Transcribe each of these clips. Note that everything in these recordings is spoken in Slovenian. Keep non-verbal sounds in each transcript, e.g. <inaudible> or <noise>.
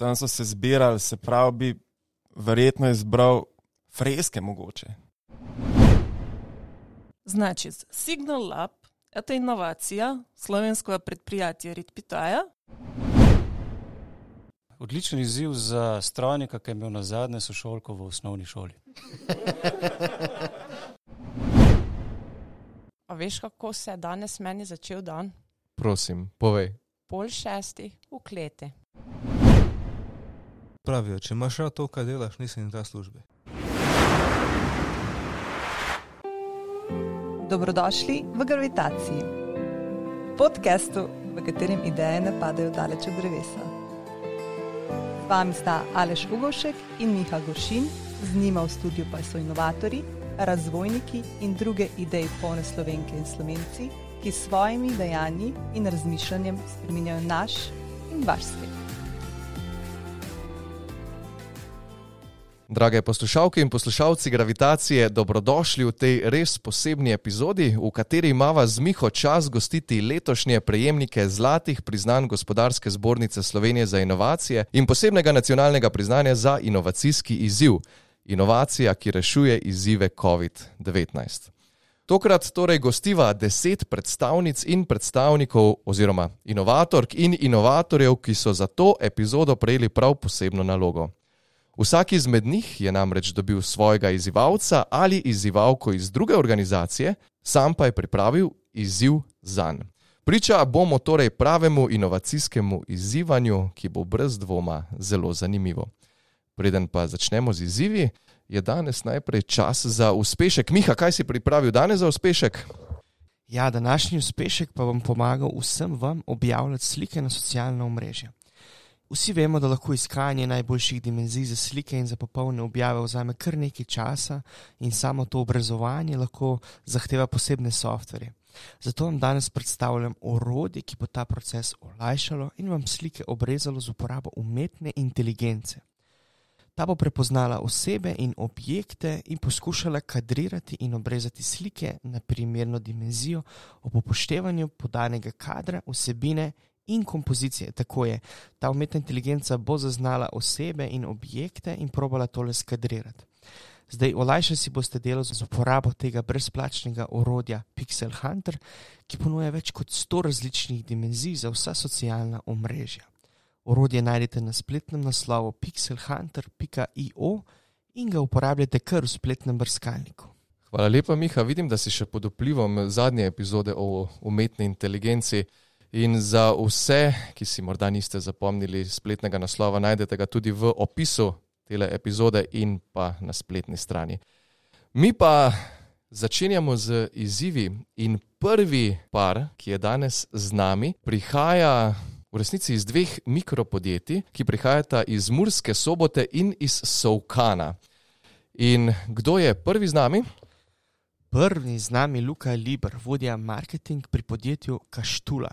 tam so se zbirali, se pravi, bi verjetno izbral freske mogoče. Значит, Signal Lab – это инновация славянского предприятия Ритпитая. Odličen izziv za strojnika, ki je imel na zadnje sošolko v osnovni šoli. <laughs> A veš, kako se je danes meni začel dan? Prosim, povej. Pol šestih v kleti. Pravijo, če imaš rad to, kar delaš, nisi na ta službi. Dobrodošli v Gravitaciji, podkastu, v katerem ideje ne padajo daleč od drevesa. Z vami sta Aleš Ugošek in Miha Goršin, z njima v studiu pa so inovatori, razvojniki in druge ideje polne slovenke in slovenci, ki s svojimi dejanji in razmišljanjem spreminjajo naš in vaš svet. Drage poslušalke in poslušalci Gravitacije, dobrodošli v tej res posebni epizodi, v kateri imamo z Miho čas gostiti letošnje prejemnike zlatih priznanj Gospodarske zbornice Slovenije za inovacije in posebnega nacionalnega priznanja za inovacijski izziv. Inovacija, ki rešuje izzive COVID-19. Tokrat torej gostiva deset predstavnic in predstavnikov, oziroma inovatork in inovatorjev, ki so za to epizodo prejeli prav posebno nalogo. Vsak izmed njih je namreč dobil svojega izzivalca ali izzivalko iz druge organizacije, sam pa je pripravil izziv za njega. Priča bomo torej pravemu inovacijskemu izzivanju, ki bo brez dvoma zelo zanimivo. Preden pa začnemo z izzivi, je danes najprej čas za uspešek. Miha, kaj si pripravil danes za uspešek? Ja, današnji uspešek pa bom pomagal vsem vam objavljati slike na socialna omrežja. Vsi vemo, da lahko iskanje najboljših dimenzij za slike in za popolne objave vzame kar nekaj časa, in samo to obrazovanje lahko zahteva posebne softverje. Zato vam danes predstavljam orodje, ki bo ta proces olajšalo in vam slike obrezalo z uporabo umetne inteligence. Ta bo prepoznala osebe in objekte in poskušala kadrirati in obrezati slike na primerno dimenzijo ob upoštevanju podanega kadra, vsebine in kompozicije. Tako je, ta umetna inteligenca bo zaznala osebe in objekte in probala tole skadrirati. Zdaj, olajšali si boste delo z uporabo tega brezplačnega orodja Pixel Hunter, ki ponuja več kot 100 različnih dimenzij za vsa socialna omrežja. Orodje najdete na spletnem naslovu pixelhunter.io in ga uporabljate kar v spletnem brskalniku. Hvala lepa, Miha. Vidim, da si še pod vplivom zadnje epizode o umetni inteligenci. In za vse, ki si morda niste zapomnili spletnega naslova, najdete ga tudi v opisu tele epizode in pa na spletni strani. Mi pa začenjamo z izzivi in prvi par, ki je danes z nami, prihaja v resnici iz dveh mikropodjetij, ki prihajata iz Murske sobote in iz Sovkana. In kdo je prvi z nami? Prvi z nami Luka Liber, vodja marketing pri podjetju Kaštula.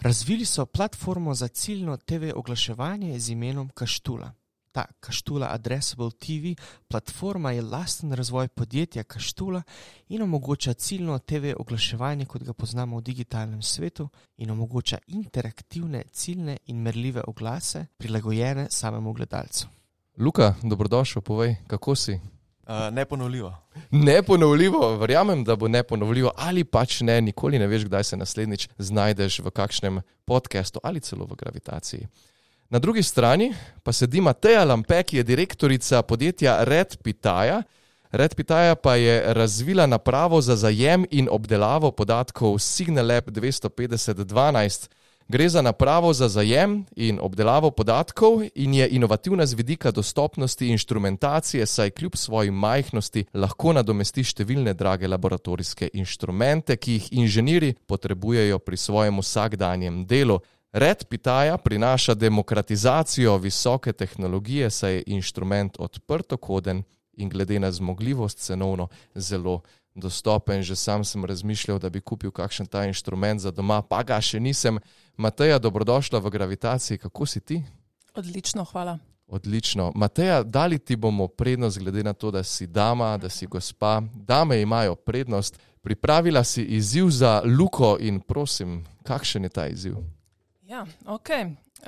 Razvili so platformo za ciljno TV oglaševanje z imenom Kaštula. Ta Kaštula Addressable TV platforma je lasten razvoj podjetja Kaštula in omogoča ciljno TV oglaševanje, kot ga poznamo v digitalnem svetu, in omogoča interaktivne, ciljne in merljive oglase, prilagojene samemu gledalcu. Luka, dobrodošel, povej, kako si. Uh, neponovljivo. Neponovljivo, verjamem, da bo neponovljivo, ali pač ne, nikoli ne veš, kdaj se naslednjič znajdeš v kakšnem podkastu ali celo v gravitaciji. Na drugi strani pa sedi Mateja Lampe, ki je direktorica podjetja Red Pitaja. Red Pitaja pa je razvila napravo za zajem in obdelavo podatkov SignalLab 25012. Gre za napravo za zajem in obdelavo podatkov in je inovativna z vidika dostopnosti inštrumentacije, saj kljub svoji majhnosti lahko nadomesti številne drage laboratorijske inštrumente, ki jih inženirji potrebujejo pri svojem vsakdanjem delu. Red Pitaja prinaša demokratizacijo visoke tehnologije, saj je inštrument odprtokoden in glede na zmogljivost cenovno zelo dostopen. Že sam sem razmišljal, da bi kupil kakšen ta inštrument za doma, pa ga še nisem. Mateja, dobrodošla v gravitaciji, kako si ti? Odlično, hvala. Odlično. Mateja, dali ti bomo prednost, glede na to, da si dama, da si gospa. Dame imajo prednost. Pripravila si izziv za Luko in prosim, kakšen je ta izziv? Ja, ok.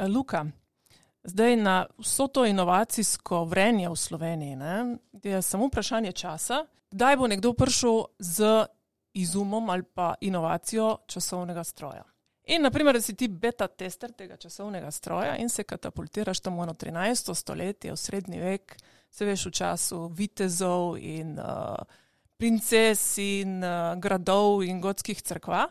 Luka, Zdaj, na vso to inovacijsko vrenje v Sloveniji ne, je samo vprašanje časa, kdaj bo nekdo prišel z izumom ali pa inovacijo časovnega stroja. In, naprimer, si ti beta tester tega časovnega stroja in se katapultiraš tam v 13. stoletje, v srednji vek, se veš v času vitezov in uh, princes in uh, gradov in gotskih crkva,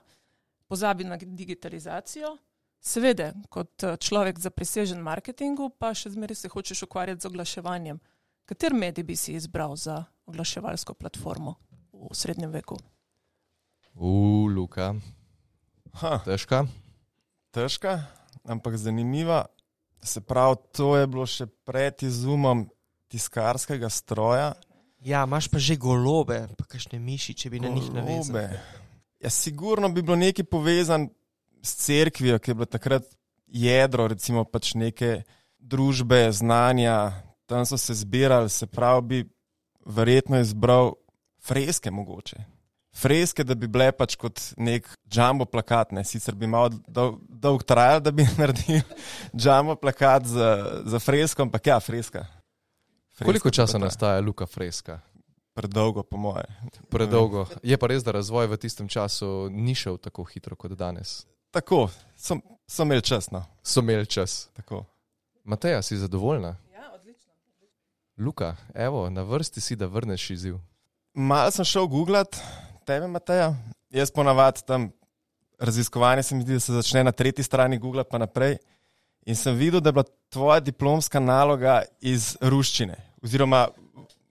pozabi na digitalizacijo. Seveda, kot uh, človek za presežen marketingu, pa še zmeraj se hočeš ukvarjati z oglaševanjem. Kater medij bi si izbral za oglaševalsko platformo v srednjem veku? U, Luka, Ha, težka. težka, ampak zanimiva. Se pravi, to je bilo še pred izumom tiskarskega stroja. Ja, imaš pa že golobe, pa kakšne miši, če bi na njih navezal. Golobe. Ja, sigurno bi bilo nekaj povezan s cerkvijo, ki je bila takrat jedro, recimo pač neke družbe, znanja, tam so se zbirali, se pravi, bi verjetno izbral freske mogoče. Freske, da bi bile pač kot nek jumbo plakat, ne? sicer bi malo dolg, dolg trajal, da bi <laughs> naredil jumbo plakat za, za fresko, ampak ja, freska. freska Koliko časa ta- nastaja Luka Freska? Predolgo, po moje. Predolgo. Je pa res, da razvoj v tistem času ni šel tako hitro kot danes. Tako, so, so imeli čas. No. So imeli čas. Tako. Mateja, si zadovoljna? Luka, evo, na vrsti si, da vrneš izziv. Malo sem šel googlat, tebe, Mateja. Jaz ponavadi tam raziskovanje se mi zdi, da se začne na tretji strani Google, pa naprej. In sem videl, da je bila tvoja diplomska naloga iz ruščine, oziroma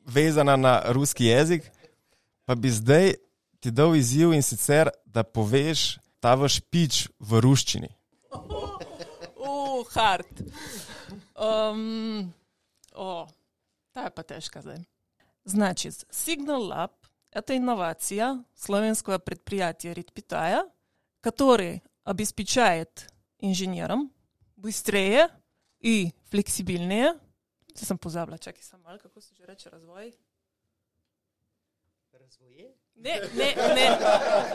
vezana na ruski jezik. Pa bi zdaj ti dal izziv in sicer, da poveš ta vaš pič v ruščini. <laughs> Uh, hard. Um, о, та je pa težka zdaj. Значит, Signal Lab – это инновация славянского предприятия Ритпитая, который обеспечает инженерам быстрее и флексибильнее. Zdaj sem pozabila, čakaj sem malo, kako se že reče razvoj. Ne, ne, ne.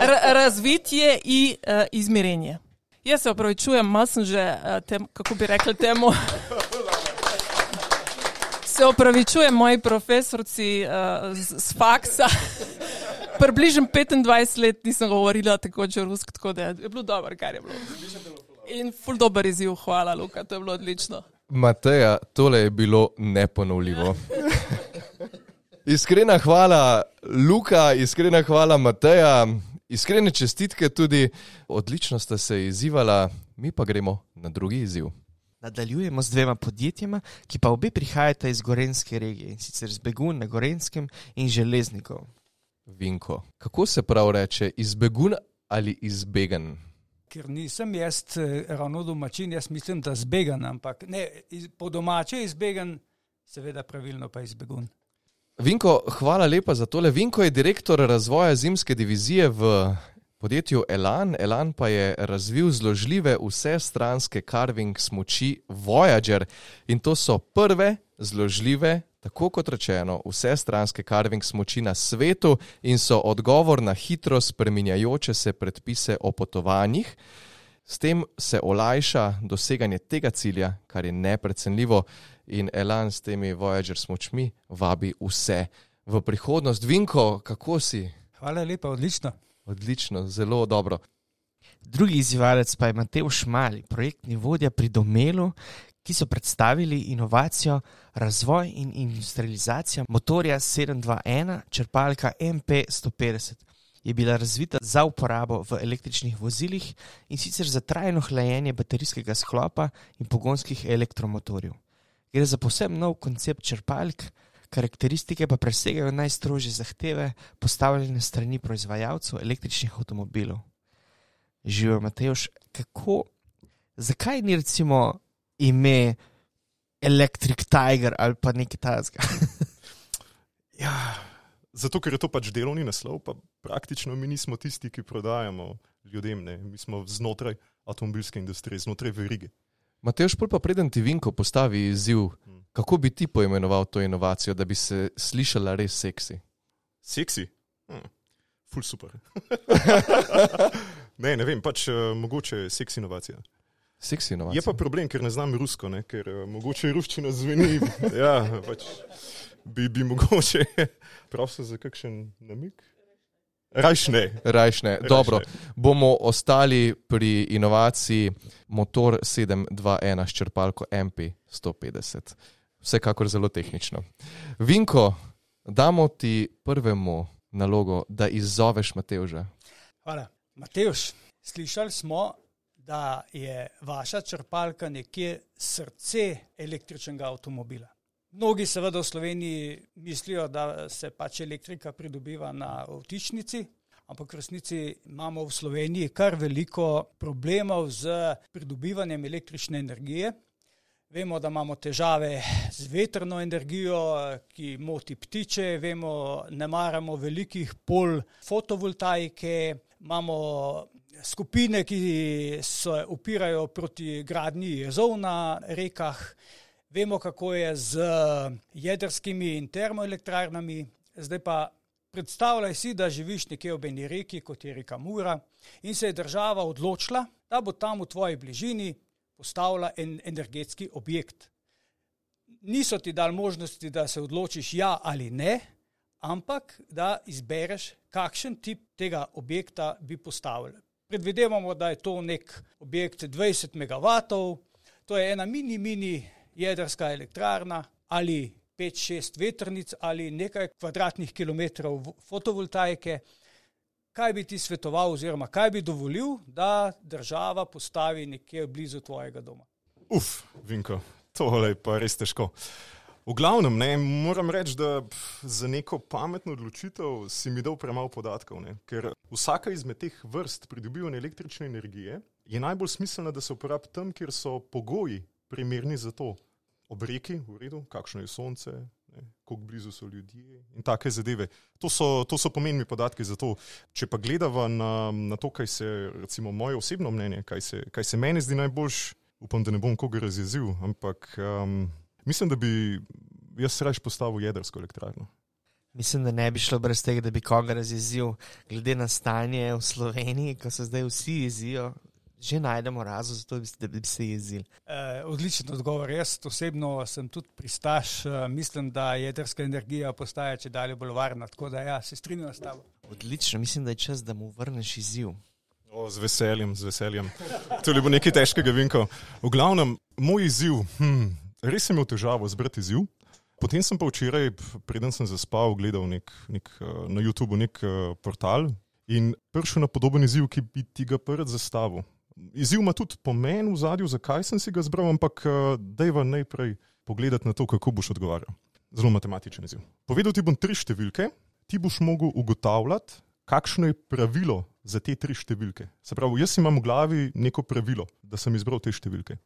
R razvitje in uh, izmerjenje. Jaz se opravičujem, malo sem že, uh, tem, kako bi rekli temu. <laughs> Se opravičujem moji profesorci uh, z, z faksa. Približno 25 let nisem govorila tako že rusko, tako da je bilo dobro, kar je bilo. In ful dober izziv, hvala, Luka, to je bilo odlično. Mateja, tole je bilo neponovljivo. Iskrena hvala, Luka, iskrena hvala, Mateja, iskrene čestitke tudi, odlično ste se izzivala, mi pa gremo na drugi izziv. Nadaljujemo z dvema podjetjema, ki pa obe prihajata iz Gorenske regije in sicer z Begun na Gorenskem in Železnikov. Vinko, kako se prav reče, izbegun ali izbegan? Ker nisem jaz eh, ravno domačin, jaz mislim, da zbegan, ampak ne, iz, po domače izbegan, seveda pravilno pa izbegun. Vinko, hvala lepa za tole. Vinko je direktor razvoja zimske divizije v podjetju Elan. Elan pa je razvil zložljive vsestranske carving smoči Voyager in to so prve zložljive, tako kot rečeno, vsestranske carving smoči na svetu in so odgovor na hitro spreminjajoče se predpise o potovanjih. S tem se olajša doseganje tega cilja, kar je neprecenljivo, in Elan s temi Voyager smočmi vabi vse v prihodnost. Vinko, kako si? Hvala lepa, odlično. Odlično, zelo dobro. Drugi izzivalec pa je Mateo Šmali, projektni vodja pri Domelu, ki so predstavili inovacijo, razvoj in industrializacijo motorja 721 črpalka MP150. Je bila razvita za uporabo v električnih vozilih in sicer za trajno hlajenje baterijskega sklopa in pogonskih elektromotorjev. Gre za posebno nov koncept črpalk, karakteristike pa presegajo najstrožje zahteve postavljene strani proizvajalcev električnih avtomobilov. Živijo Mateoš, kako, zakaj ni recimo ime Electric Tiger ali pa nekaj tajnega? <laughs> Ja, zato, ker je to pač delovni naslov, pa praktično mi nismo tisti, ki prodajamo ljudem, ne. mi smo znotraj avtomobilske industrije, znotraj verige. Mateoš, pol pa preden ti Vinko postavi izziv, kako bi ti poimenoval to inovacijo, da bi se slišala res seksi? Seksi? Hm, ful super. <laughs> ne, ne vem, pač uh, mogoče seks inovacija. Seksi Je inovacija. pa problem, ker ne znam rusko, ne? ker uh, mogoče ruščina zveni. <laughs> ja, pač bi, bi mogoče <laughs> prosil za kakšen namik. Rajš ne. Rajš ne. Rajš Dobro, ne. bomo ostali pri inovaciji motor 721 s črpalko MP 150. Vsekakor zelo tehnično. Vinko, damo ti prvemu nalogo, da izzoveš Matevža. Hvala. Mateoš, slišali smo, da je vaša črpalka nekje srce električnega avtomobila. Mnogi seveda v Sloveniji mislijo, da se pač elektrika pridobiva na vtičnici, ampak v resnici imamo v Sloveniji kar veliko problemov z pridobivanjem električne energije. Vemo, da imamo težave z vetrno energijo, ki moti ptiče, vemo, ne maramo velikih pol fotovoltaike, imamo skupine, ki se upirajo proti gradnji jezov na rekah, vemo, kako je z jedrskimi in termoelektrarnami. Zdaj pa predstavljaj si, da živiš nekje ob eni reki, kot je reka Mura, in se je država odločila, da bo tam v tvoji bližini postavila en energetski objekt. Niso ti dali možnosti, da se odločiš ja ali ne, ampak da izbereš, kakšen tip tega objekta bi postavili. Predvidevamo, da je to nek objekt 20 MW, to je ena mini, mini jedrska elektrarna ali 5-6 vetrnic ali nekaj kvadratnih kilometrov fotovoltaike. Kaj bi ti svetoval, oziroma kaj bi dovolil, da država postavi nekje blizu tvojega doma? Uf, Vinko, tole je pa res težko. V glavnem, ne, moram reči, da pf, za neko pametno odločitev si mi dal premalo podatkov, ne, ker vsaka izmed teh vrst pridobivanja električne energije je najbolj smiselna, da se uporabi tam, kjer so pogoji primerni za to. Ob reki, v redu, kakšno je sonce, ne, koliko blizu so ljudje in take zadeve. To so, to so pomembni podatki za to. Če pa gledava na, na to, kaj se, recimo moje osebno mnenje, kaj se, kaj se meni zdi najboljš, upam, da ne bom koga razjezil, ampak um, mislim, da bi jaz raje postavil jedrsko elektrarno. Mislim, da ne bi šlo brez tega, da bi koga razjezil, glede na stanje v Sloveniji, ko se zdaj vsi jezijo. Že najdemo razlog za to, da bi se- da bi se jezili. Eh, odličen odgovor. Jaz osebno sem tudi pristaš. Eh, mislim, da jedrska energija postaja če dalje bolj varna. Tako da ja, se strinjam s tabo. Odlično, mislim, da je čas, da mu vrneš izziv. O, z veseljem, z veseljem. To je bilo nekaj težkega, Vinko. V glavnem, moj izziv, hm, res sem imel težavo zbrati izziv. Potem sem pa včeraj, preden sem zaspal, gledal nek, nek, eh, na YouTubu nek uh, portal in prišel na podoben izziv, ki bi ti ga prvi zastavil. Izziv ima tudi pomen v zadju, zakaj sem si ga zbral, ampak uh, dajva najprej pogledati na to, kako boš odgovarjal. Zelo matematičen izziv. Povedal ti bom tri številke, ti boš mogel ugotavljati, kakšno je pravilo za te tri številke. Se pravi, jaz imam v glavi neko pravilo, da sem izbral te številke.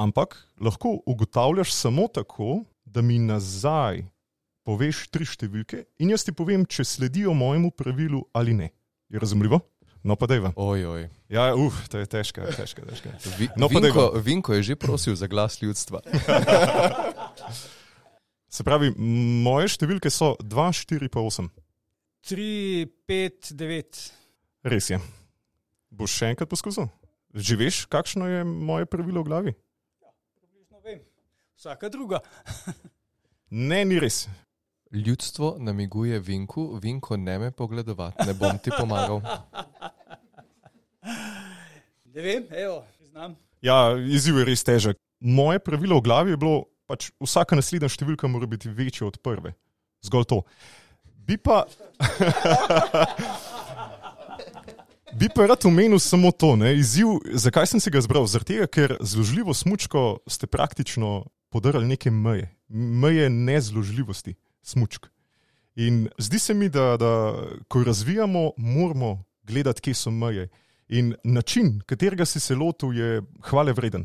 Ampak lahko ugotavljaš samo tako, da mi nazaj poveš tri številke in jaz ti povem, če sledijo mojemu pravilu ali ne. Je razumljivo? No, pa dejva. Ojoj. Ja, uf, to je težka, težka, težka. Vi, No, pa Vinko. Vinko je že prosil za glas ljudstva. <laughs> Se pravi, moje številke so 2, 4 pa 8. 3, 5, 9. Res je. Boš še enkrat poskusil? Že veš, kakšno je moje pravilo v glavi? Približno vem. Vsaka druga. <laughs> Ne, ni res. Ljudstvo namiguje Vinku, Vinko ne me pogledovati, ne bom ti pomagal. <laughs> Ne vem, evo, priznam. Ja, izziv je res težek. Moje pravilo v glavi je bilo, pač vsaka naslednja številka mora biti večja od prve. Zgolj to. Bi pa. <laughs> Bi pa rad omenil samo to, ne? izziv, zakaj sem si ga izbral? Tega, ker zložljivo smučko ste praktično podarili neke meje, meje nezložljivosti smučk. In zdi se mi, da, da ko razvijamo, moramo gledati, kje so meje. In način, katerega si se lotil, je hvale vreden.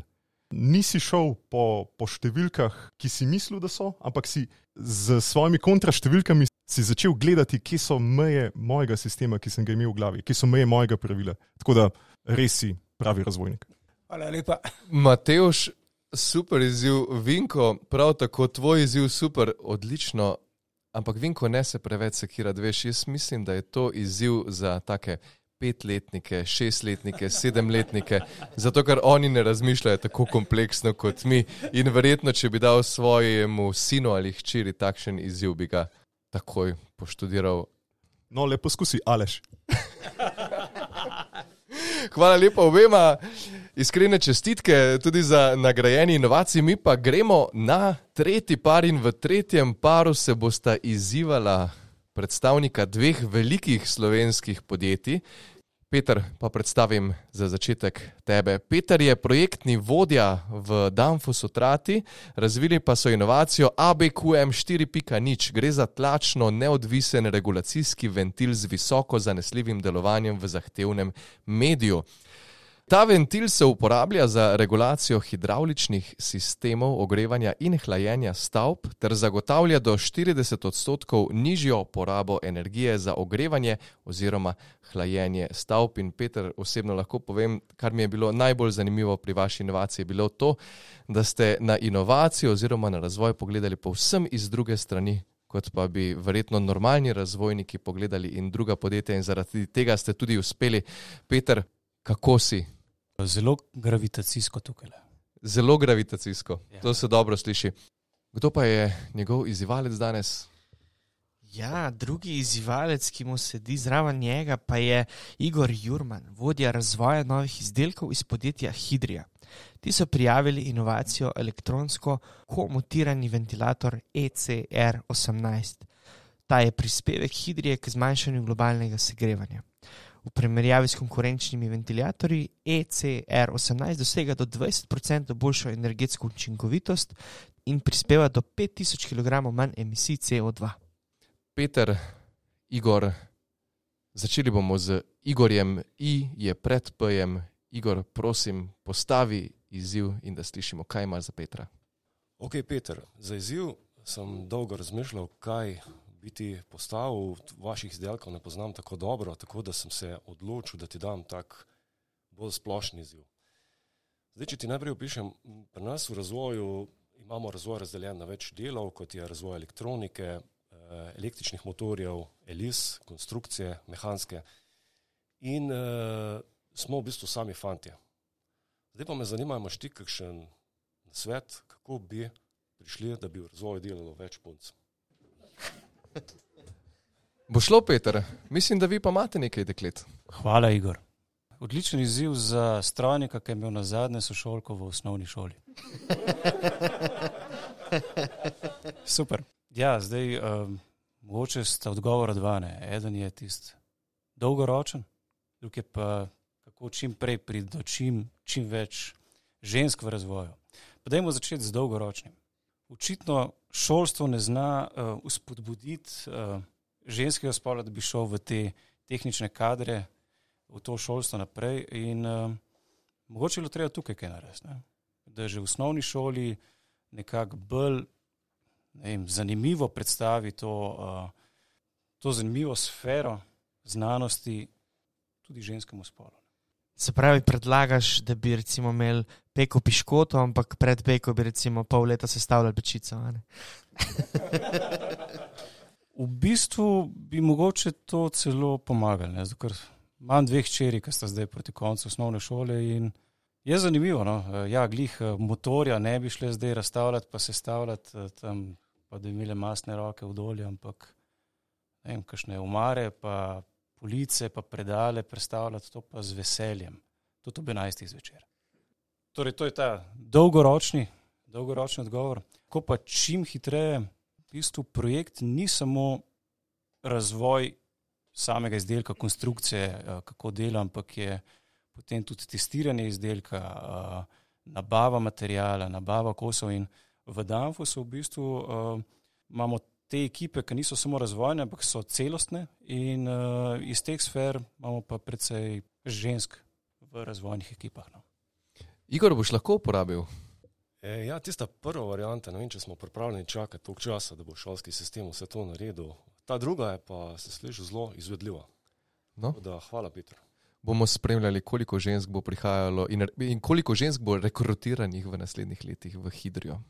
Nisi šel po, po številkah, ki si mislil, da so, ampak si z svojimi kontraštevilkami začel gledati, kje so meje mojega sistema, ki sem ga imel v glavi, kje so meje mojega pravila. Tako da res si pravi razvojnik. Hvala lepa. Mateoš, super izziv, Vinko, prav tako tvoj izziv, super, odlično. Ampak Vinko ne se preveč sekirati, veš, jaz mislim, da je to izziv za take petletnike, šestletnike, sedemletnike, zato ker oni ne razmišljajo tako kompleksno kot mi. In verjetno, če bi dal svojemu sinu ali hčeri takšen izziv, bi ga takoj poštudiral. No, lepo poskusi, Aleš. <laughs> Hvala lepa obema, iskrene čestitke tudi za nagrajeni inovaciji. Mi pa gremo na tretji par in v tretjem paru se bosta izzivala predstavnika dveh velikih slovenskih podjetij. Peter, pa predstavim za začetek tebe. Peter je projektni vodja v Danfosu Trati, razvili pa so inovacijo ABQM 4.0. Gre za tlačno neodvisen regulacijski ventil z visoko zanesljivim delovanjem v zahtevnem mediju. Ta ventil se uporablja za regulacijo hidravličnih sistemov ogrevanja in hlajenja stavb ter zagotavlja do 40 odstotkov nižjo porabo energije za ogrevanje oziroma hlajenje stavb. In Peter, osebno lahko povem, kar mi je bilo najbolj zanimivo pri vaši inovaciji, je bilo to, da ste na inovacijo oziroma na razvoj pogledali povsem iz druge strani. Kot pa bi verjetno normalni razvojniki pogledali in druga podjetja, in zaradi tega ste tudi uspeli. Peter, kako si? Zelo gravitacijsko tukaj. Zelo gravitacijsko, Ja. to se dobro sliši. Kdo pa je njegov izzivalec danes? Ja, drugi izzivalec, ki mu sedi zraven njega, pa je Igor Jurman, vodja razvoja novih izdelkov iz podjetja Hidrija. Ti so prijavili inovacijo elektronsko komutirani ventilator E ECR18. Ta je prispevek Hidrije k zmanjšanju globalnega segrevanja. V primerjavi s konkurenčnimi ventilatorji E ECR18 dosega do 20% boljšo energetsko učinkovitost in prispeva do 5000 kg manj emisij CO2. Peter, Igor, začeli bomo z Igorjem, I je pred P-jem. Igor, prosim, postavi izziv in da slišimo, kaj ima za Petra. Ok, Peter, za izziv sem dolgo razmišljal, kaj biti postavil. Vaših izdelkov ne poznam tako dobro, tako da sem se odločil, da ti dam tak bolj splošen izziv. Zdaj, če ti najprej opišem, pri nas v razvoju imamo razvoj razdeljen na več delov, kot je razvoj elektronike, eh, električnih motorjev, elis, konstrukcije, mehanske. In uh, smo v bistvu sami fantje. Zdaj pa me zanima, imaš ti kakšen svet, kako bi prišli, da bi v razvoju delalo več punc. Bo šlo, Peter? Mislim, da vi pa imate nekaj deklet. Hvala, Igor. Odličen izziv za strojnika, ki je imel na zadnje sošolko v osnovni šoli. <laughs> Super. Ja, zdaj um, mogoče sta odgovora dva. Ne. Eden je tisti dolgoročen, drugi je pa kako čim prej priti do čim, čim več žensk v razvoju. Pa dajmo začeti z dolgoročnim. Očitno šolstvo ne zna uh, uspodbuditi uh, ženskega spola, da bi šel v te tehnične kadre, v to šolstvo naprej. In uh, mogoče je bilo treba tukaj kaj narediti. Da že v osnovni šoli nekako bolj ne vem, zanimivo predstavi to, uh, to zanimivo sfero znanosti tudi ženskemu spolu. Se pravi, predlagaš, da bi imeli peko piškoto, ampak pred peko bi recimo pol leta sestavljali pečico. V bistvu bi mogoče to celo pomagalo, ne? ker imam dve hčeri, ki sta zdaj proti koncu osnovne šole je zanimivo. No? Eh, Ja, glih eh, motorja ne bi šle zdaj razstavljati, pa sestavljati eh, tam, pa da bi imele masne roke v dolje, ampak ne vem, kakšne umare, pa police, pa predale predstavljati, to pa z veseljem. Tudi ob 11. zvečer. Torej, to je ta dolgoročni, dolgoročni odgovor. Ko pa čim hitreje, v bistvu projekt ni samo razvoj samega izdelka, konstrukcije, eh, kako dela, ampak je potem tudi testiranje izdelka, eh, nabava materijala, nabava kosov. In v Danfosu v bistvu uh, imamo te ekipe, ki niso samo razvojne, ampak so celostne, in iz teh sfer imamo pa precej žensk v razvojnih ekipah. No. Igor, boš lahko uporabil? E, ja, tista prva varianta, ne vem, če smo pripravljeni čakati toliko časa, da bo šolski sistem vse to naredil. Ta druga je pa, se sliši, zelo izvedljiva. No. Da, hvala, Peter. Bomo spremljali, koliko žensk bo prihajalo in, in koliko žensk bo rekrutiranih v naslednjih letih v Hidrijo.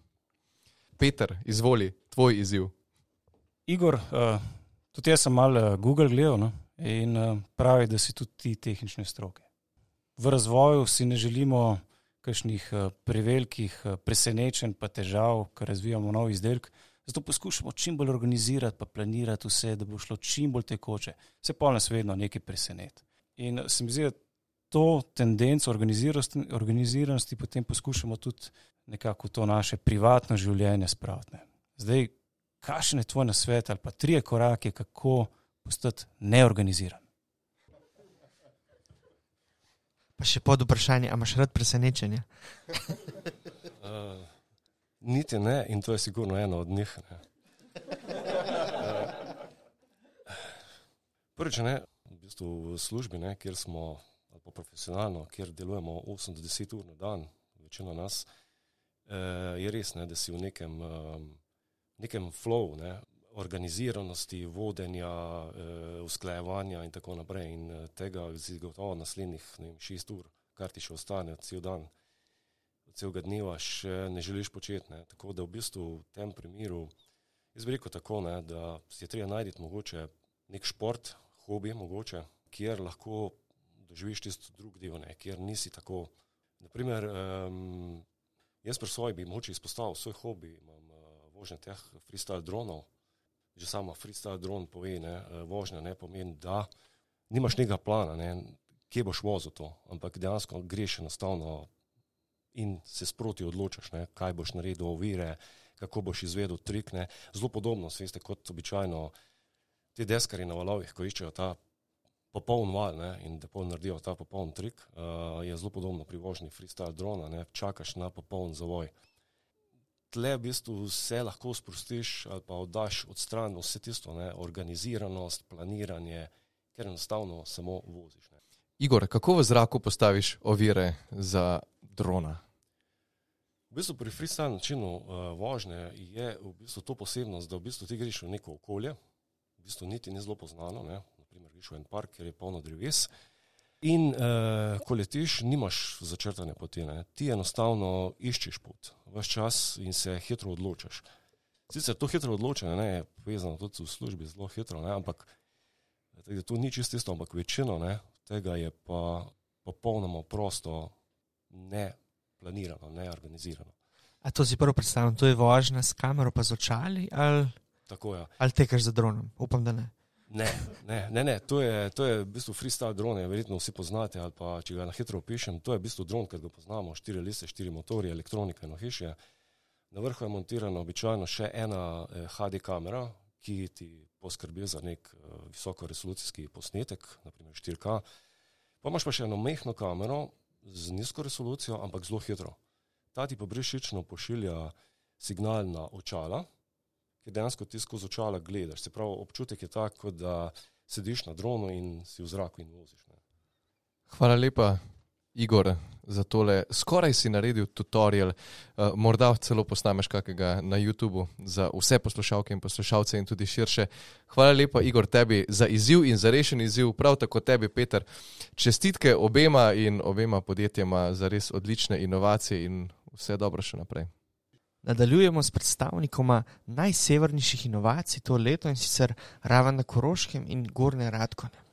Peter, izvoli, tvoj izziv. Igor, uh, tudi jaz sem malo Google gledal. No? in uh, pravi, da si tudi ti tehnične stroke. V razvoju si ne želimo kakšnih uh, prevelikih uh, presenečenj, pa težav, ker razvijamo nov izdelek. Zato poskušamo čim bolj organizirati, pa planirati vse, da bo šlo čim bolj tekoče. Se pa nas vedno nekaj preseneti. In se mi zdi, da to tendenco organiziranosti, organiziranosti potem poskušamo tudi nekako v to naše privatno življenje spraviti. Zdaj, kakšen je tvoj nasvet ali pa trije korake, kako postati neorganiziran? Pa še pod vprašanje, a imaš rad presenečenje? Uh, niti ne, in to je sigurno eno od njih. Ne. Uh, prvič, ne, v bistvu v službi, ne, kjer smo, ali pa profesionalno, kjer delujemo 8 do 10 ur na dan, večina nas, uh, je res, ne, da si v nekem, um, nekem flow, ne, organiziranosti, vodenja, uh, usklajevanja in tako naprej. In uh, tega si gotovo naslednjih vem, 6 ur, kar ti še ostane, cel dan celega dneva še ne želiš početi. Ne. Tako da v bistvu v tem primeru, jaz bi rekel tako, ne, da si je treba najti mogoče nek šport, hobi, mogoče, kjer lahko doživiš tisto drug del, ne, kjer nisi tako. Naprimer, um, jaz pri svoji bi mogoče izpostavil svoj hobi, imam uh, vožnje teh freestyle dronov. Že sama freestyle dron pove, ne, vožnja ne pomeni, da nimaš nekega plana, ne, kje boš vozil to, ampak dejansko greš enostavno in se sproti odločaš, ne, kaj boš naredil, ovire, kako boš izvedel trik. Ne. Zelo podobno, veste, kot običajno ti deskari na valovih, ko iščejo ta popoln val ne, in da pol naredijo ta popoln trik, uh, je zelo podobno pri vožnji freestyle drona, ne, čakaš na popoln zavoj. Tle v bistvu vse lahko sprostiš ali pa oddaš od stran vse tisto, ne, organiziranost, planiranje, ker enostavno samo voziš. Ne. Igor, kako v zraku postaviš ovire za drona? V bistvu pri freestyle načinu uh, vožnje je v bistvu to posebnost, da v bistvu ti greš v neko okolje, v bistvu niti ni zelo poznano, ne? naprimer greš v en park, kjer je polno dreves. In uh, ko letiš, nimaš začrtane poti, ne? ti enostavno iščeš pot, vse čas in se hitro odločaš. Sicer to hitro odločanje ne, je povezano tudi v službi zelo hitro, ne? ampak to ni čisto isto, ampak večino ne, tega je pa popolnoma prosto ne planirano, ne organizirano. A to si prvo predstavljam, to je vožnja s kamero, pa z očali ali, Tako je. ali tekaš za dronom? Upam, da ne. Ne, ne, ne, ne. To, je, to je v bistvu freestyle drone, verjetno vsi poznate, pa če ga na hitro opišem, to je v bistvu dron, ki ga poznamo, štiri liste, štiri motorje, elektronika in ohišje. Na vrhu je montirana običajno še ena eh, HD kamera, ki ti poskrbi za nek eh, visoko resolucijski posnetek, naprimer 4K. Pa imaš pa še eno mehko kamero z nizko resolucijo, ampak zelo hitro. Ta ti pa brešično pošilja signal na očala, ki dejansko ti skozi očala gledaš. Se pravi, občutek je tak, kot da sediš na dronu in si v zraku in voziš. Ne. Hvala lepa, Igor, za tole. Skoraj si naredil tutorial, uh, morda celo posnameš kakega na YouTubu za vse poslušalke in poslušalce in tudi širše. Hvala lepa, Igor, tebi za izziv in za rešen izziv, prav tako tebi, Peter. Čestitke obema in obema podjetjema za res odlične inovacije in vse dobro še naprej. Nadaljujemo s predstavnikoma najsevernejših inovacij to leto in sicer Raven na Koroškem in Gorne Radkone.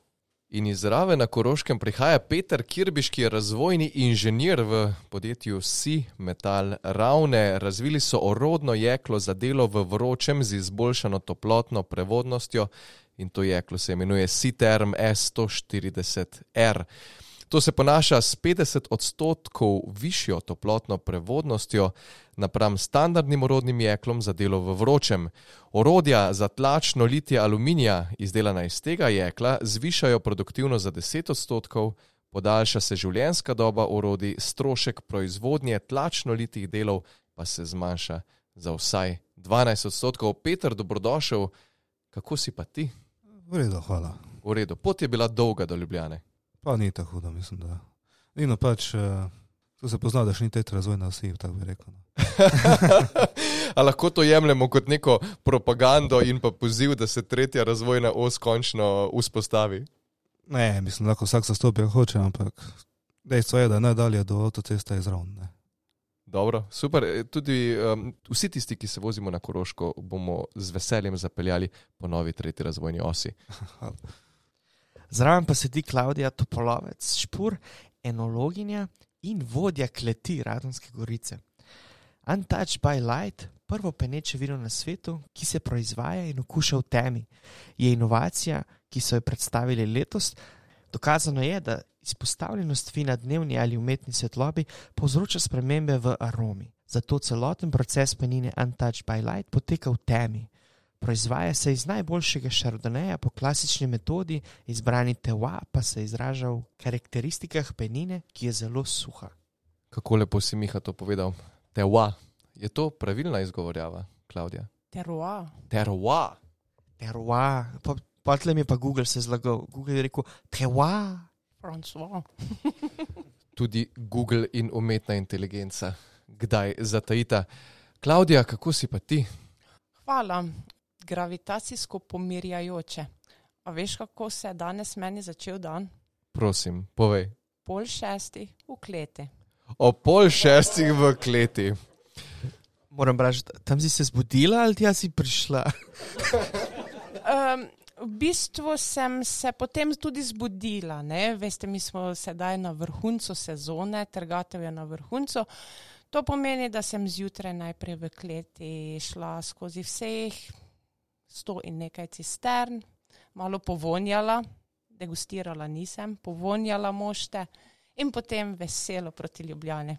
In iz Rave na Koroškem prihaja Peter Kirbiš, ki je razvojni inženir v podjetju Si Metal Ravne. Razvili so orodno jeklo za delo v vročem z izboljšano toplotno prevodnostjo in to jeklo se imenuje Citerm S140R. To se ponaša s 50 odstotkov višjo toplotno prevodnostjo napram standardnim orodnim jeklom za delo v vročem. Orodja za tlačno litje aluminija, izdelana iz tega jekla, zvišajo produktivnost za 10 odstotkov, podaljša se življenjska doba orodij, strošek proizvodnje tlačno litih delov pa se zmanjša za vsaj 12 odstotkov. Peter, dobrodošel, kako si pa ti? V redu, hvala. V redu, pot je bila dolga do Ljubljane. Pa ni tako hudo, mislim, da. Nino pač, uh, tu se pozna, da še ni tretja razvojna osi, tako bi rekel. No. <laughs> A lahko to jemljemo kot neko propagando in pa poziv, da se tretja razvojna os končno vzpostavi? Ne, mislim, da lahko vsak zastopi, kako hoče, ampak dejstvo je, da najdalje do avtoceste je zraven. Dobro, super. E, Tudi um, vsi tisti, ki se vozimo na Koroško, bomo z veseljem zapeljali po novi tretji razvojni osi. <laughs> Zraven pa sedi Klaudija Topolovec, špur, enologinja in vodja kleti Radonske gorice. Untouched by Light, prvo peneče vino na svetu, ki se proizvaja in okuša v temi, je inovacija, ki so jo predstavili letos. Dokazano je, da izpostavljenost vina dnevni ali umetni svetlobi povzroča spremembe v aromi. Zato celoten proces penine Untouched by Light poteka v temi. Proizvaja se iz najboljšega šardoneja po klasični metodi, izbrani tewa pa se izraža v karakteristikah penine, ki je zelo suha. Kako lepo si Miha to povedal. Tewa. Je to pravilna izgovorjava, Klaudija? Terroir. Tewa. Terwa, potlem je pa Google se zlagal. Google je rekel tewa. François. <laughs> Tudi Google in umetna inteligenca. Kdaj zatajita? Klaudija, kako si pa ti? Hvala. Gravitacijsko pomirjajoče. A veš, kako se je danes meni začel dan? Prosim, povej. Pol šestih v kleti. O pol šestih v kleti. Moram reči, tam si se zbudila ali tja si prišla? Um, v bistvu sem se potem tudi zbudila. Ne? Veste, mi smo sedaj na vrhuncu sezone, trgatev je na vrhuncu. To pomeni, da sem zjutraj najprej v kleti šla skozi vseh sto in nekaj cistern, malo povonjala, degustirala nisem, povonjala mošte in potem veselo proti Ljubljani.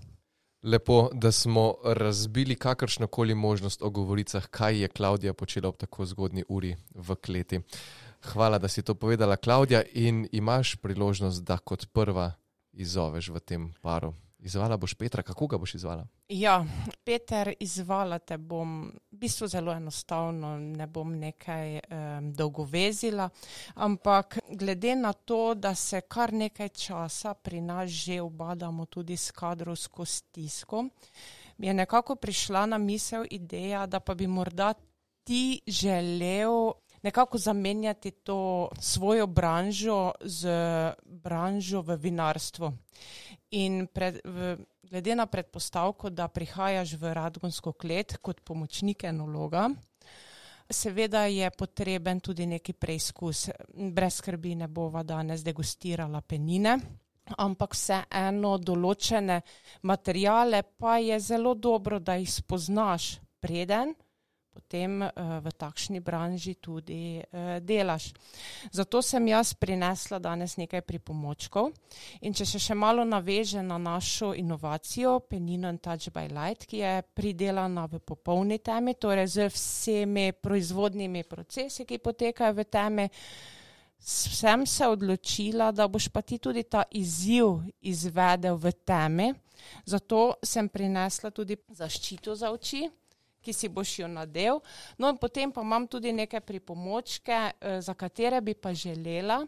Lepo, da smo razbili kakršno koli možnost o govoricah, kaj je Klaudija počela ob tako zgodni uri v kleti. Hvala, da si to povedala, Klaudija, in imaš priložnost, da kot prva izzoveš v tem paru. Izvala boš Petra, kako ga boš izvala? Ja, Peter, izvala te bom v bistvu zelo enostavno, ne bom nekaj um, dolgovezila, ampak glede na to, da se kar nekaj časa pri nas že obadamo tudi s kadrovsko stisko, mi je nekako prišla na misel ideja, da pa bi morda ti želel nekako zamenjati to svojo branžo z branžo v vinarstvu. In pred, v, glede na predpostavko, da prihajaš v Radgonsko klet kot pomočnik enologa, seveda je potreben tudi neki preizkus. Brez skrbi ne bova danes degustirala penine, ampak vseeno določene materijale pa je zelo dobro, da jih spoznaš preden potem uh, v takšni branži tudi uh, delaš. Zato sem jaz prinesla danes nekaj pripomočkov in če se še malo naveže na našo inovacijo Penino and Touch by Light, ki je pridelana v popolni temi, torej z vsemi proizvodnimi procesi, ki potekajo v temi, sem se odločila, da boš pa ti tudi ta izziv izvedel v temi. Zato sem prinesla tudi zaščito za oči, ki si boš jo nadel. No, in potem pa imam tudi neke pripomočke, eh, za katere bi pa želela,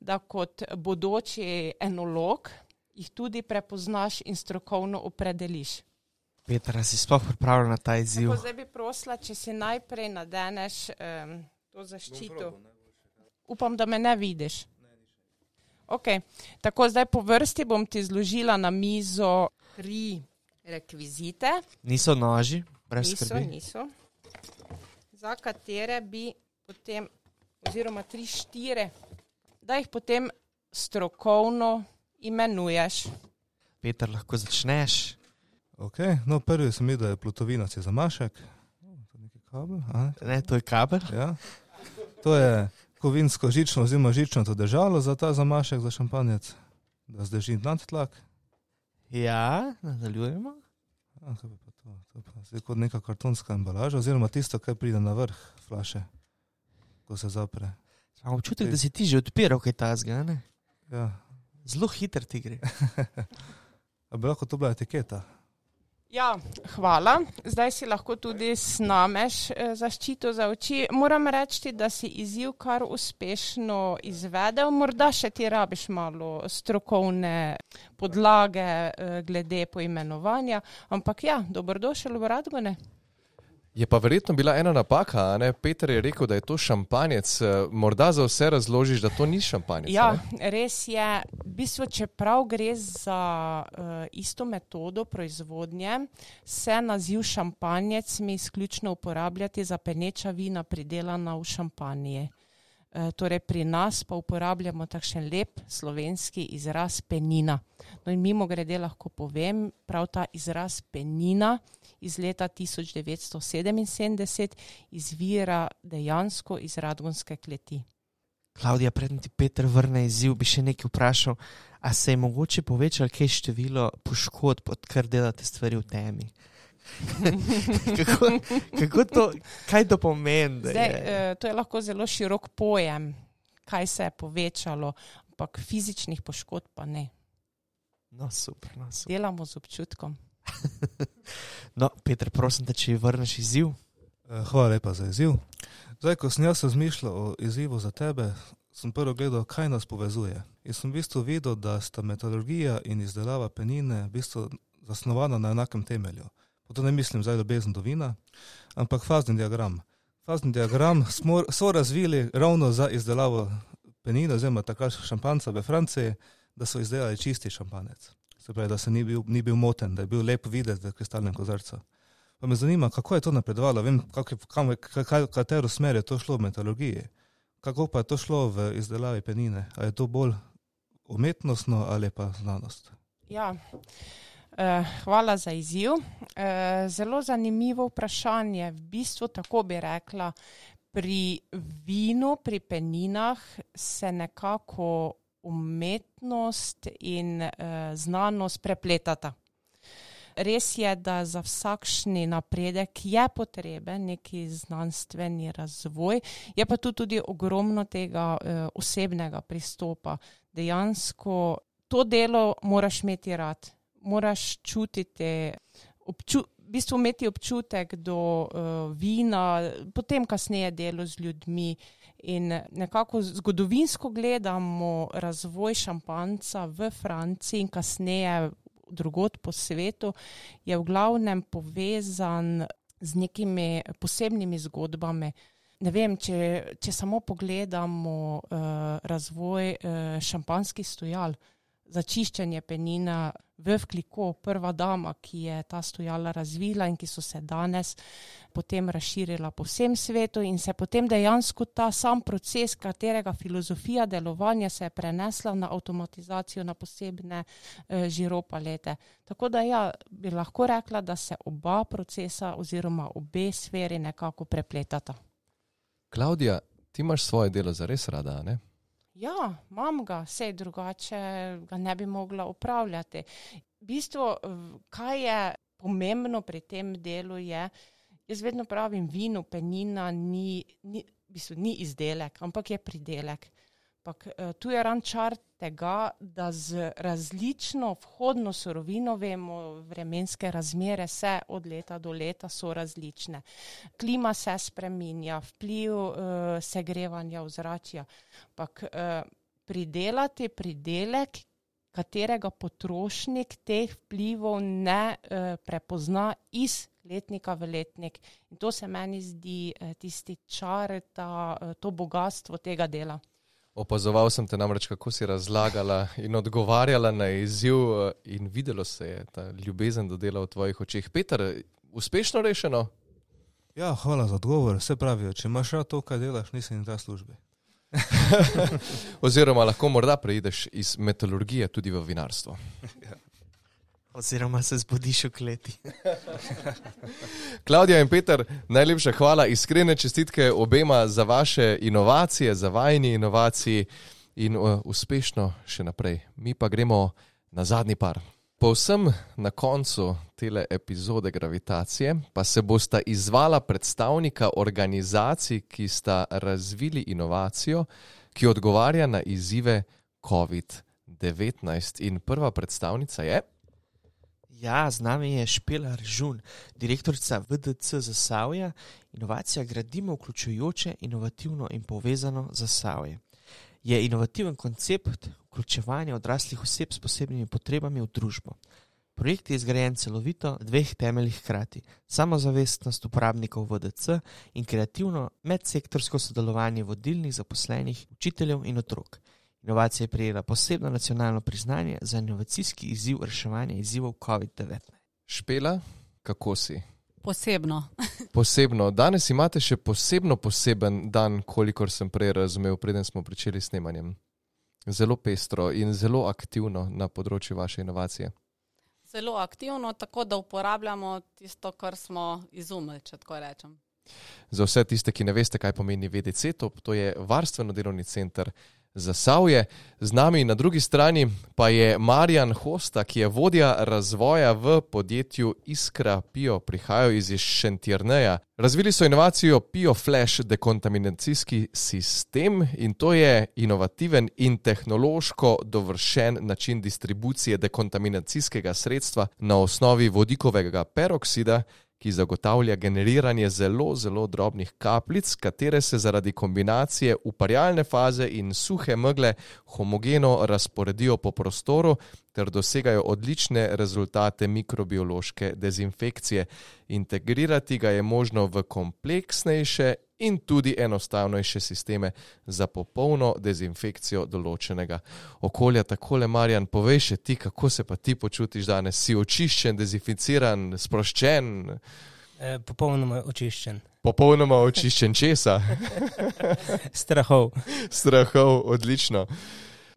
da kot bodoči enolog jih tudi prepoznaš in strokovno opredeliš. Petra, si sploh pripravljena na ta izziv? Tako, zdaj bi prosila, če si najprej nadeneš um, to zaščito. Upam, da me ne vidiš. Okay. Tako, zdaj po vrsti bom ti zložila na mizo tri rekvizite. Niso noži, brez niso, skrbi. niso. Za katere bi potem, oziroma tri, štiri, da jih potem strokovno imenuješ. Peter, lahko začneš. Okay. No, prvi sem videl, da je plutovinac zamašek. To je kabel. a Ne? To je kabel. Ja. To je kovinsko žično, oziroma žično to držalo za ta zamašek, za šampanjec, da zdrži nad tlak. Ja, nadaljujemo. A, to? to pa zdaj kot neka kartonska embalaža, oziroma tisto, kar pride na vrh flaše, ko se zapre. Imam občutek, da si ti že odpiral kaj tasga, ne? Ja. Zelo hiter ti gre. <laughs> A bi lahko to bila etiketa? Ja, hvala. Zdaj si lahko tudi snameš eh, zaščito za oči. Moram reči, da si izziv kar uspešno izvedel. Morda še ti rabiš malo strokovne podlage eh, glede poimenovanja, ampak ja, dobrodošel v Radgone. Je pa verjetno bila ena napaka, ne? Peter je rekel, da je to šampanjec. Eh, Morda za vse razložiš, da to ni šampanjec. Ja, ne? res je. V bistvu, čeprav gre za uh, isto metodo proizvodnje, se naziv šampanjec sme izključno uporabljati za peneča vina, pridelana v šampanji. E, torej, pri nas pa uporabljamo takšen lep slovenski izraz penina. No in mimo grede lahko povem, prav ta izraz penina iz leta 1977 izvira dejansko iz Radgonske kleti. Klaudija, predtem ti Peter vrne izziv, bi še nekaj vprašal, a se je mogoče povečalo kaj število poškodb, odkar delate stvari v temi? <laughs> kako, kako to, kaj to pomeni? da Zdaj, je- eh, to je lahko zelo širok pojem, kaj se je povečalo, ampak fizičnih poškodb pa ne. No, super, no, super. Delamo z občutkom. <laughs> No, Peter, prosim, te, če vrneš izziv. Eh, Hvala lepa za izziv. Zdaj, ko sem jaz razmišljal o izzivu za tebe, sem prvo gledal, kaj nas povezuje. In sem v bistvu videl, da sta metalurgija in izdelava penine v bistvu zasnovana na enakem temelju. To ne mislim zdaj ljubezen do vina, ampak fazni diagram. Fazni diagram smo so razvili ravno za izdelavo penine, oziroma takrat šampanca v Franciji, da so izdelali čisti šampanec. Se pravi, da se ni bil, ni bil moten, da je bil lep videti v kristalnem kozarcu. Pa me zanima, kako je to napredovalo, vem, kak je, kam, kaj, katero smer je to šlo v metalurgiji, kako pa je to šlo v izdelavi penine. A je to bolj umetnostno ali pa znanost? Ja. Eh, Hvala za izziv. Eh, Zelo zanimivo vprašanje. V bistvu tako bi rekla, pri vinu, pri peninah se nekako umetnost in eh, znanost prepletata. Res je, da za vsakšni napredek je potreben neki znanstveni razvoj, je pa tu tudi ogromno tega eh, osebnega pristopa. Dejansko to delo moraš imeti rad, moraš čutiti, obču, v bistvu imeti občutek do uh, vina, potem kasneje delo z ljudmi. In nekako zgodovinsko gledamo razvoj šampanca v Franciji in kasneje drugot po svetu, je v glavnem povezan z nekimi posebnimi zgodbami. Ne vem, če, če samo pogledamo uh, razvoj uh, šampanskih stojal za čiščenje penina v Vkliko, prva dama, ki je ta stojala razvila in ki so se danes potem razširila po vsem svetu in se potem dejansko ta sam proces, katerega filozofija delovanja se je prenesla na avtomatizacijo, na posebne eh, žiropalete. Tako da ja, bi lahko rekla, da se oba procesa oziroma obe sferi nekako prepletata. Klaudija, ti imaš svoje delo zares rada, ne? Ja, imam ga, vse drugače ga ne bi mogla upravljati. V- kaj je pomembno pri tem delu, je, jaz vedno pravim, vino, penina ni, ni, v bistvu, ni izdelek, ampak je pridelek. Ampak, eh, tu je rančar tega, da z različno vhodno surovino, vemo, vremenske razmere se od leta do leta so različne. Klima se spreminja, vpliv uh, segrevanja ozračja. Ampak uh, pridelati pridelek, katerega potrošnik teh vplivov ne uh, prepozna iz letnika v letnik. In to se meni zdi uh, tisti čar, ta, uh, to bogatstvo tega dela. Opazoval sem te namreč, kako si razlagala in odgovarjala na izziv, eh, in videlo se je ta ljubezen do dela v tvojih očeh. Peter, uspešno rešeno? Ja, hvala za odgovor. Se pravi, če imaš rad to, kaj delaš, nisi na ta službi. <laughs> Oziroma, lahko morda preideš iz metalurgije tudi v vinarstvo. Oziroma se zbudiš v kleti. <laughs> Klaudija in Peter, najlepša hvala, iskrene čestitke obema za vaše inovacije, za vajni inovaciji in uh, uspešno še naprej. Mi pa gremo na zadnji par. Povsem na koncu tele epizode Gravitacije pa se bosta izvala predstavnika organizacij, ki sta razvili inovacijo, ki odgovarja na izzive COVID-19. In prva predstavnica je. Ja, z nami je Špela Režun, direktorica VDC Zasavja. Inovacija gradimo vključujoče, inovativno in povezano Zasavje. Je inovativen koncept vključevanja odraslih oseb s posebnimi potrebami v družbo. Projekt je izgrajen celovito v dveh temeljih hkrati: samozavestnost uporabnikov VDC in kreativno medsektorsko sodelovanje vodilnih zaposlenih, učiteljev in otrok. Inovacija je prejela posebno nacionalno priznanje za inovacijski izziv reševanja izzivov COVID-19. Špela, kako si? Posebno. <laughs> posebno. Danes imate še posebno poseben dan, kolikor sem prej razumel, preden smo pričeli s snemanjem. Zelo pestro in zelo aktivno na področju vaše inovacije. Zelo aktivno, tako da uporabljamo tisto, kar smo izumili, če tako rečem. Za vse tiste, ki ne veste, kaj pomeni VDC, to, to je varstveno delovni center Zasavje. Z nami na drugi strani pa je Marjan Hosta, ki je vodja razvoja v podjetju Iskra Pio, prihajajo iz Šentjerneja. Razvili so inovacijo Pio Flash dekontaminacijski sistem in to je inovativen in tehnološko dovršen način distribucije dekontaminacijskega sredstva na osnovi vodikovega peroksida ki zagotavlja generiranje zelo, zelo drobnih kapljic, katere se zaradi kombinacije uparjalne faze in suhe megle homogeno razporedijo po prostoru ter dosegajo odlične rezultate mikrobiološke dezinfekcije. Integrirati ga je možno v kompleksnejše in tudi enostavnejše sisteme za popolno dezinfekcijo določenega okolja. Tako le, Marjan, povej še ti, kako se pa ti počutiš danes? Si očiščen, dezinficiran, sproščen? E, popolnoma očiščen. Popolnoma očiščen česa? <laughs> Strahov. Strahov, odlično.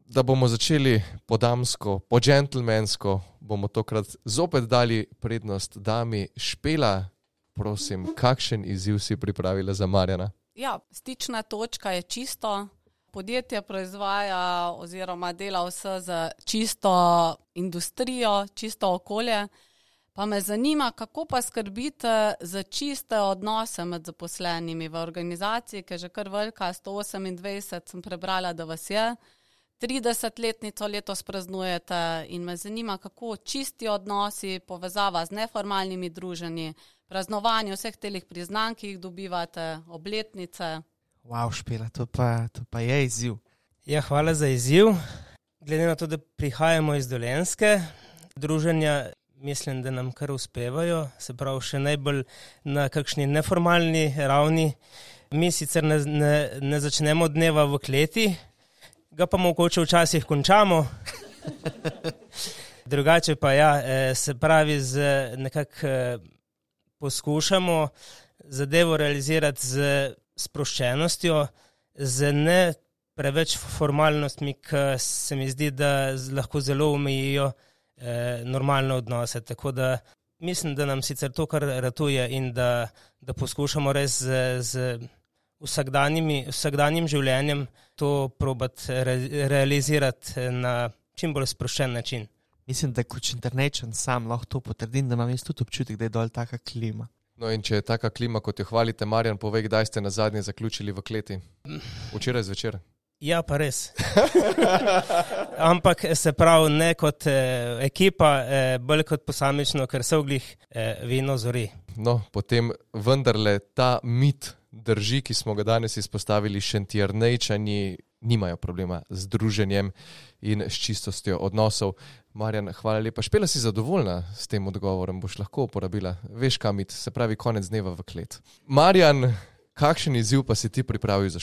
Da bomo začeli po damsko, po džentlmensko, bomo tokrat zopet dali prednost dami Špela, prosim, kakšen izziv si pripravila za Marjana? Ja, stična točka je čisto. Podjetje proizvaja oziroma dela vse za čisto industrijo, čisto okolje. Pa me zanima, kako pa skrbite za čiste odnose med zaposlenimi v organizaciji, ki je že kar velika, 128 sem prebrala, da vas je. 30-letnico letos praznujete in me zanima, kako čisti odnosi, povezava z neformalnimi druženji, praznovanje vseh teh priznanj, ki jih dobivate, obletnice. Wow, špila, to pa, to pa je izziv. Ja, hvala za izziv. Glede na to, da prihajamo iz Dolenske, druženja mislim, da nam kar uspevajo, se pravi, še najbolj na kakšni neformalni ravni. Mi sicer ne, ne, ne začnemo dneva v kleti, ga pa mogoče včasih končamo. <laughs> Drugače pa ja, eh, se pravi, z nekako eh, poskušamo zadevo realizirati z sproščenostjo, z ne preveč formalnostmi, ki se mi zdi, da lahko zelo omejijo eh, normalne odnose. Tako da mislim, da nam sicer to kar ratuje in da, da poskušamo res z, z vsakdanjim življenjem to probati re, realizirati na čim bolj sproščen način. Mislim, da kot internečen sam lahko to potrdim, da imam jaz tudi občutek, da je dol taka klima. No, in če je taka klima, kot jo hvalite, Marjan, povej, kdaj ste na zadnje zaključili v kleti? Včeraj zvečer. Ja, pa res. <laughs> Ampak se pravi, ne kot eh, ekipa, eh, bolj kot posamično, ker se oglih eh, vino zori. No, potem vendarle ta mit drži, ki smo ga danes izpostavili, šentjernejčani nimajo problema z druženjem in s čistostjo odnosov. Marjan, hvala lepa. Špela si zadovoljna s tem odgovorom, boš lahko uporabila. Veš, kam iti, se pravi, konec dneva v klet. Marjan, kakšen izziv pa si ti pripravil za?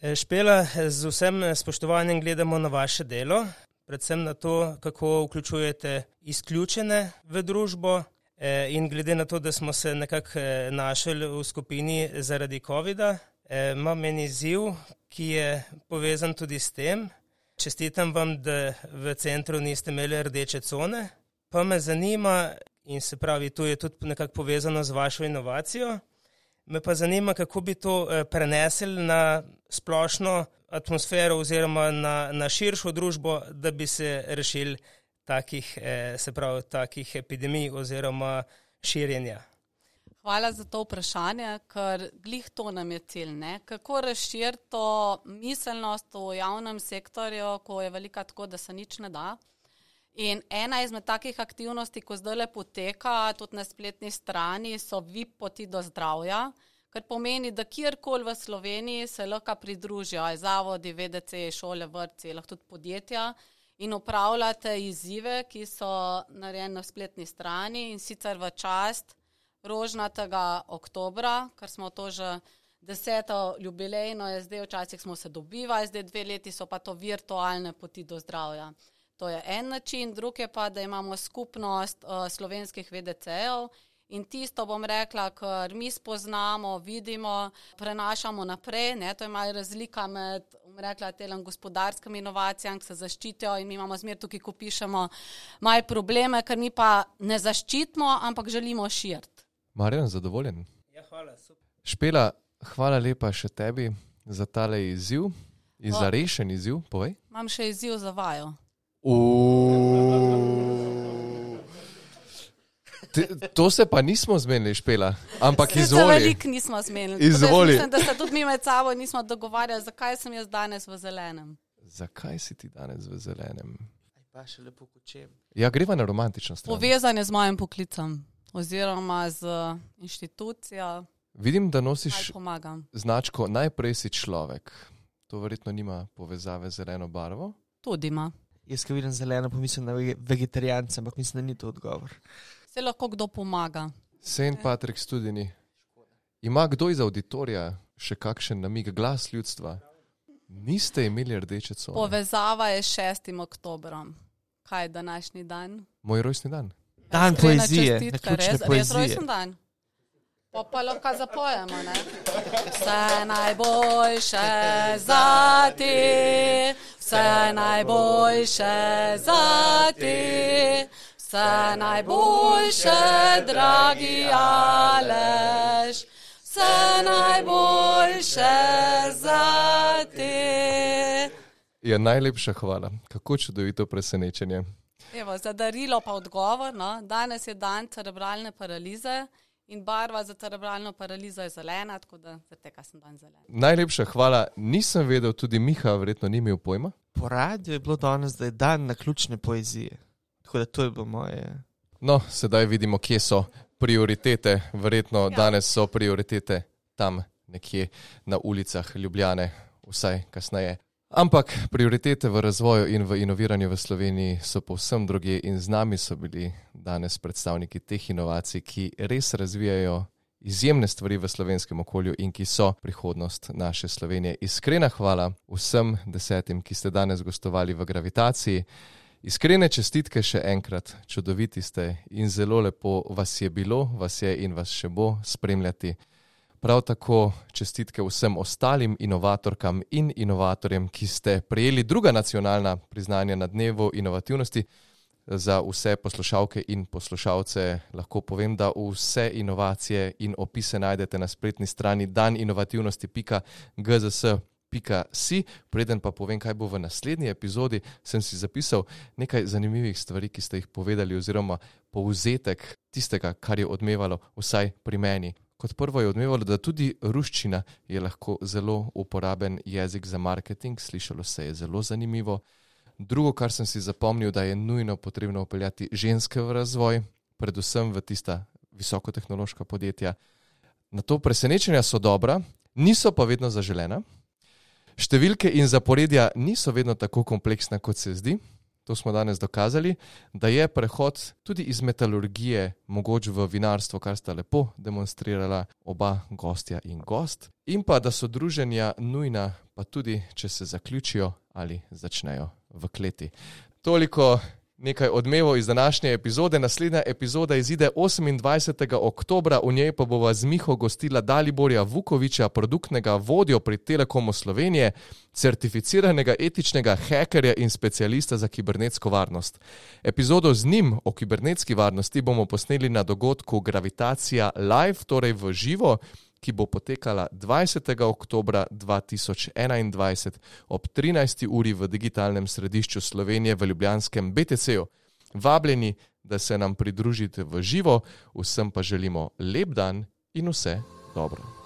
E, špela, z vsem spoštovanjem gledamo na vaše delo, predvsem na to, kako vključujete izključene v družbo. E, in glede na to, da smo se nekako e, našli v skupini zaradi COVID-a, imam en izziv, ki je povezan tudi s tem. Čestitam vam, da v centru niste imeli rdeče cone, pa me zanima, in se pravi, to je tudi nekako povezano z vašo inovacijo. Me pa zanima, kako bi to eh, prenesli na splošno atmosfero oziroma na, na širšo družbo, da bi se rešili takih, eh, se pravi, takih epidemij oziroma širjenja. Hvala za to vprašanje, ker glih to nam je cilj. Ne? Kako razširiti to miselnost v javnem sektorju, ko je velika tako, da se nič ne da. In ena izmed takih aktivnosti, ko zdaj le poteka, tudi na spletni strani, so VIP poti do zdravja, kar pomeni, da kjerkoli v Sloveniji se lahko pridružijo, aj zavodi, VDC, šole, vrtci, lahko tudi podjetja in upravljate izzive, ki so narejeni na spletni strani in sicer v čast rožnatega oktobra, ker smo to že deseto jubilejno, je zdaj včasih smo se dobivali, zdaj dve leti so pa to virtualne poti do zdravja. To je en način, drug je pa, da imamo skupnost uh, slovenskih VDC-jev In tisto bom rekla, kar mi spoznamo, vidimo, prenašamo naprej. Ne? To je malo razlika med rekla, telem gospodarskimi inovacijami, ki se zaščitijo in mi imamo zmer tukaj, ko pišemo, malo probleme, ker mi pa ne zaščitimo, ampak želimo širiti. Marjan, zadovoljen? Ja, hvala, super. Špela, hvala lepa še tebi za tale izziv in za rešen izziv. Povej. Imam še izziv za vajo. Te, to se pa nismo zmenili, špela, ampak Se izvoli. veliko nismo zmenili. Izvoli. Mislim, da se tudi mi med sabo nismo dogovarjali, zakaj sem jaz danes v zelenem. Zakaj si ti danes v zelenem? Pa še lepo kočem. Ja, greva na romantično stran. Povezan je z mojim poklicem oziroma z inštitucijo, Vidim, da nosiš značko najprej si človek. To verjetno nima povezave z zeleno barvo. Tudi ima. Jaz, ki vidim zeleno, pomislim na vege- vegetarijance, ampak mislim, da ni to odgovor. Se lahko kdo pomaga. St. Patrick Studini. Ima kdo iz auditorija še kakšen namig, glas ljudstva? Niste imeli rdeče cone. Povezava je s 6. oktobrom. Kaj je današnji dan? Moj rojstni dan. Dan poezije, čestitka, naključne res, res poezije. rojsten dan. Pa pa lahko zapojemo, ne? Vse najboljše za te, vse najboljše za te, vse najboljše, dragi Aleš, vse najboljše za te. Ja, najlepša hvala. Kako čudovito presenečenje. Evo, za darilo pa odgovor. No? Danes je dan cerebralne paralize in barva za cerebralno paralizo je zelena, tako da zaradi tega sem dan zelen. Najlepša hvala. Nisem vedel, tudi Miha verjetno ni imel pojma. Po radiju je bilo danes, da je dan na ključne poezije. Tako da to je bilo moje. No, sedaj vidimo, kje so prioritete. Verjetno ja. danes so prioritete tam nekje na ulicah Ljubljane, vsaj kasneje. Ampak prioritete v razvoju in v inoviranju v Sloveniji so povsem druge in z nami so bili danes predstavniki teh inovacij, ki res razvijajo izjemne stvari v slovenskem okolju in ki so prihodnost naše Slovenije. Iskrena hvala vsem desetim, ki ste danes gostovali v gravitaciji. Iskrene čestitke še enkrat, čudoviti ste in zelo lepo vas je bilo, vas je in vas še bo spremljati. Prav tako čestitke vsem ostalim inovatorkam in inovatorjem, ki ste prejeli druga nacionalna priznanja na dnevu inovativnosti. Za vse poslušalke in poslušalce lahko povem, da vse inovacije in opise najdete na spletni strani daninovativnosti.gzs.si. Preden pa povem, kaj bo v naslednji epizodi, sem si zapisal nekaj zanimivih stvari, ki ste jih povedali, oziroma povzetek tistega, kar je odmevalo vsaj pri meni. Kot prvo je odmevalo, da tudi ruščina je lahko zelo uporaben jezik za marketing, slišalo se je zelo zanimivo. Drugo, kar sem si zapomnil, da je nujno potrebno upeljati ženske v razvoj, predvsem v tista visokotehnološka podjetja. Na to presenečenja so dobra, niso pa vedno zaželena. Številke in zaporedja niso vedno tako kompleksna, kot se zdi. To smo danes dokazali, da je prehod tudi iz metalurgije mogoč v vinarstvo, kar sta lepo demonstrirala oba gostja in gost, in pa da so druženja nujna, pa tudi če se zaključijo ali začnejo v kleti. Toliko nekaj odmevov iz današnje epizode. Naslednja epizoda izide 28. oktober, v njej pa bova z Miho gostila Daliborja Vukoviča, produktnega vodjo pri Telekomu Slovenije, certificiranega etičnega hekerja in specialista za kibernetsko varnost. Epizodo z njim o kibernetski varnosti bomo posneli na dogodku Gravitacija Live, torej v živo ki bo potekala 20. oktober 2021 ob 13. uri v digitalnem središču Slovenije v Ljubljanskem BTC-u. Vabljeni, da se nam pridružite v živo, vsem pa želimo lep dan in vse dobro.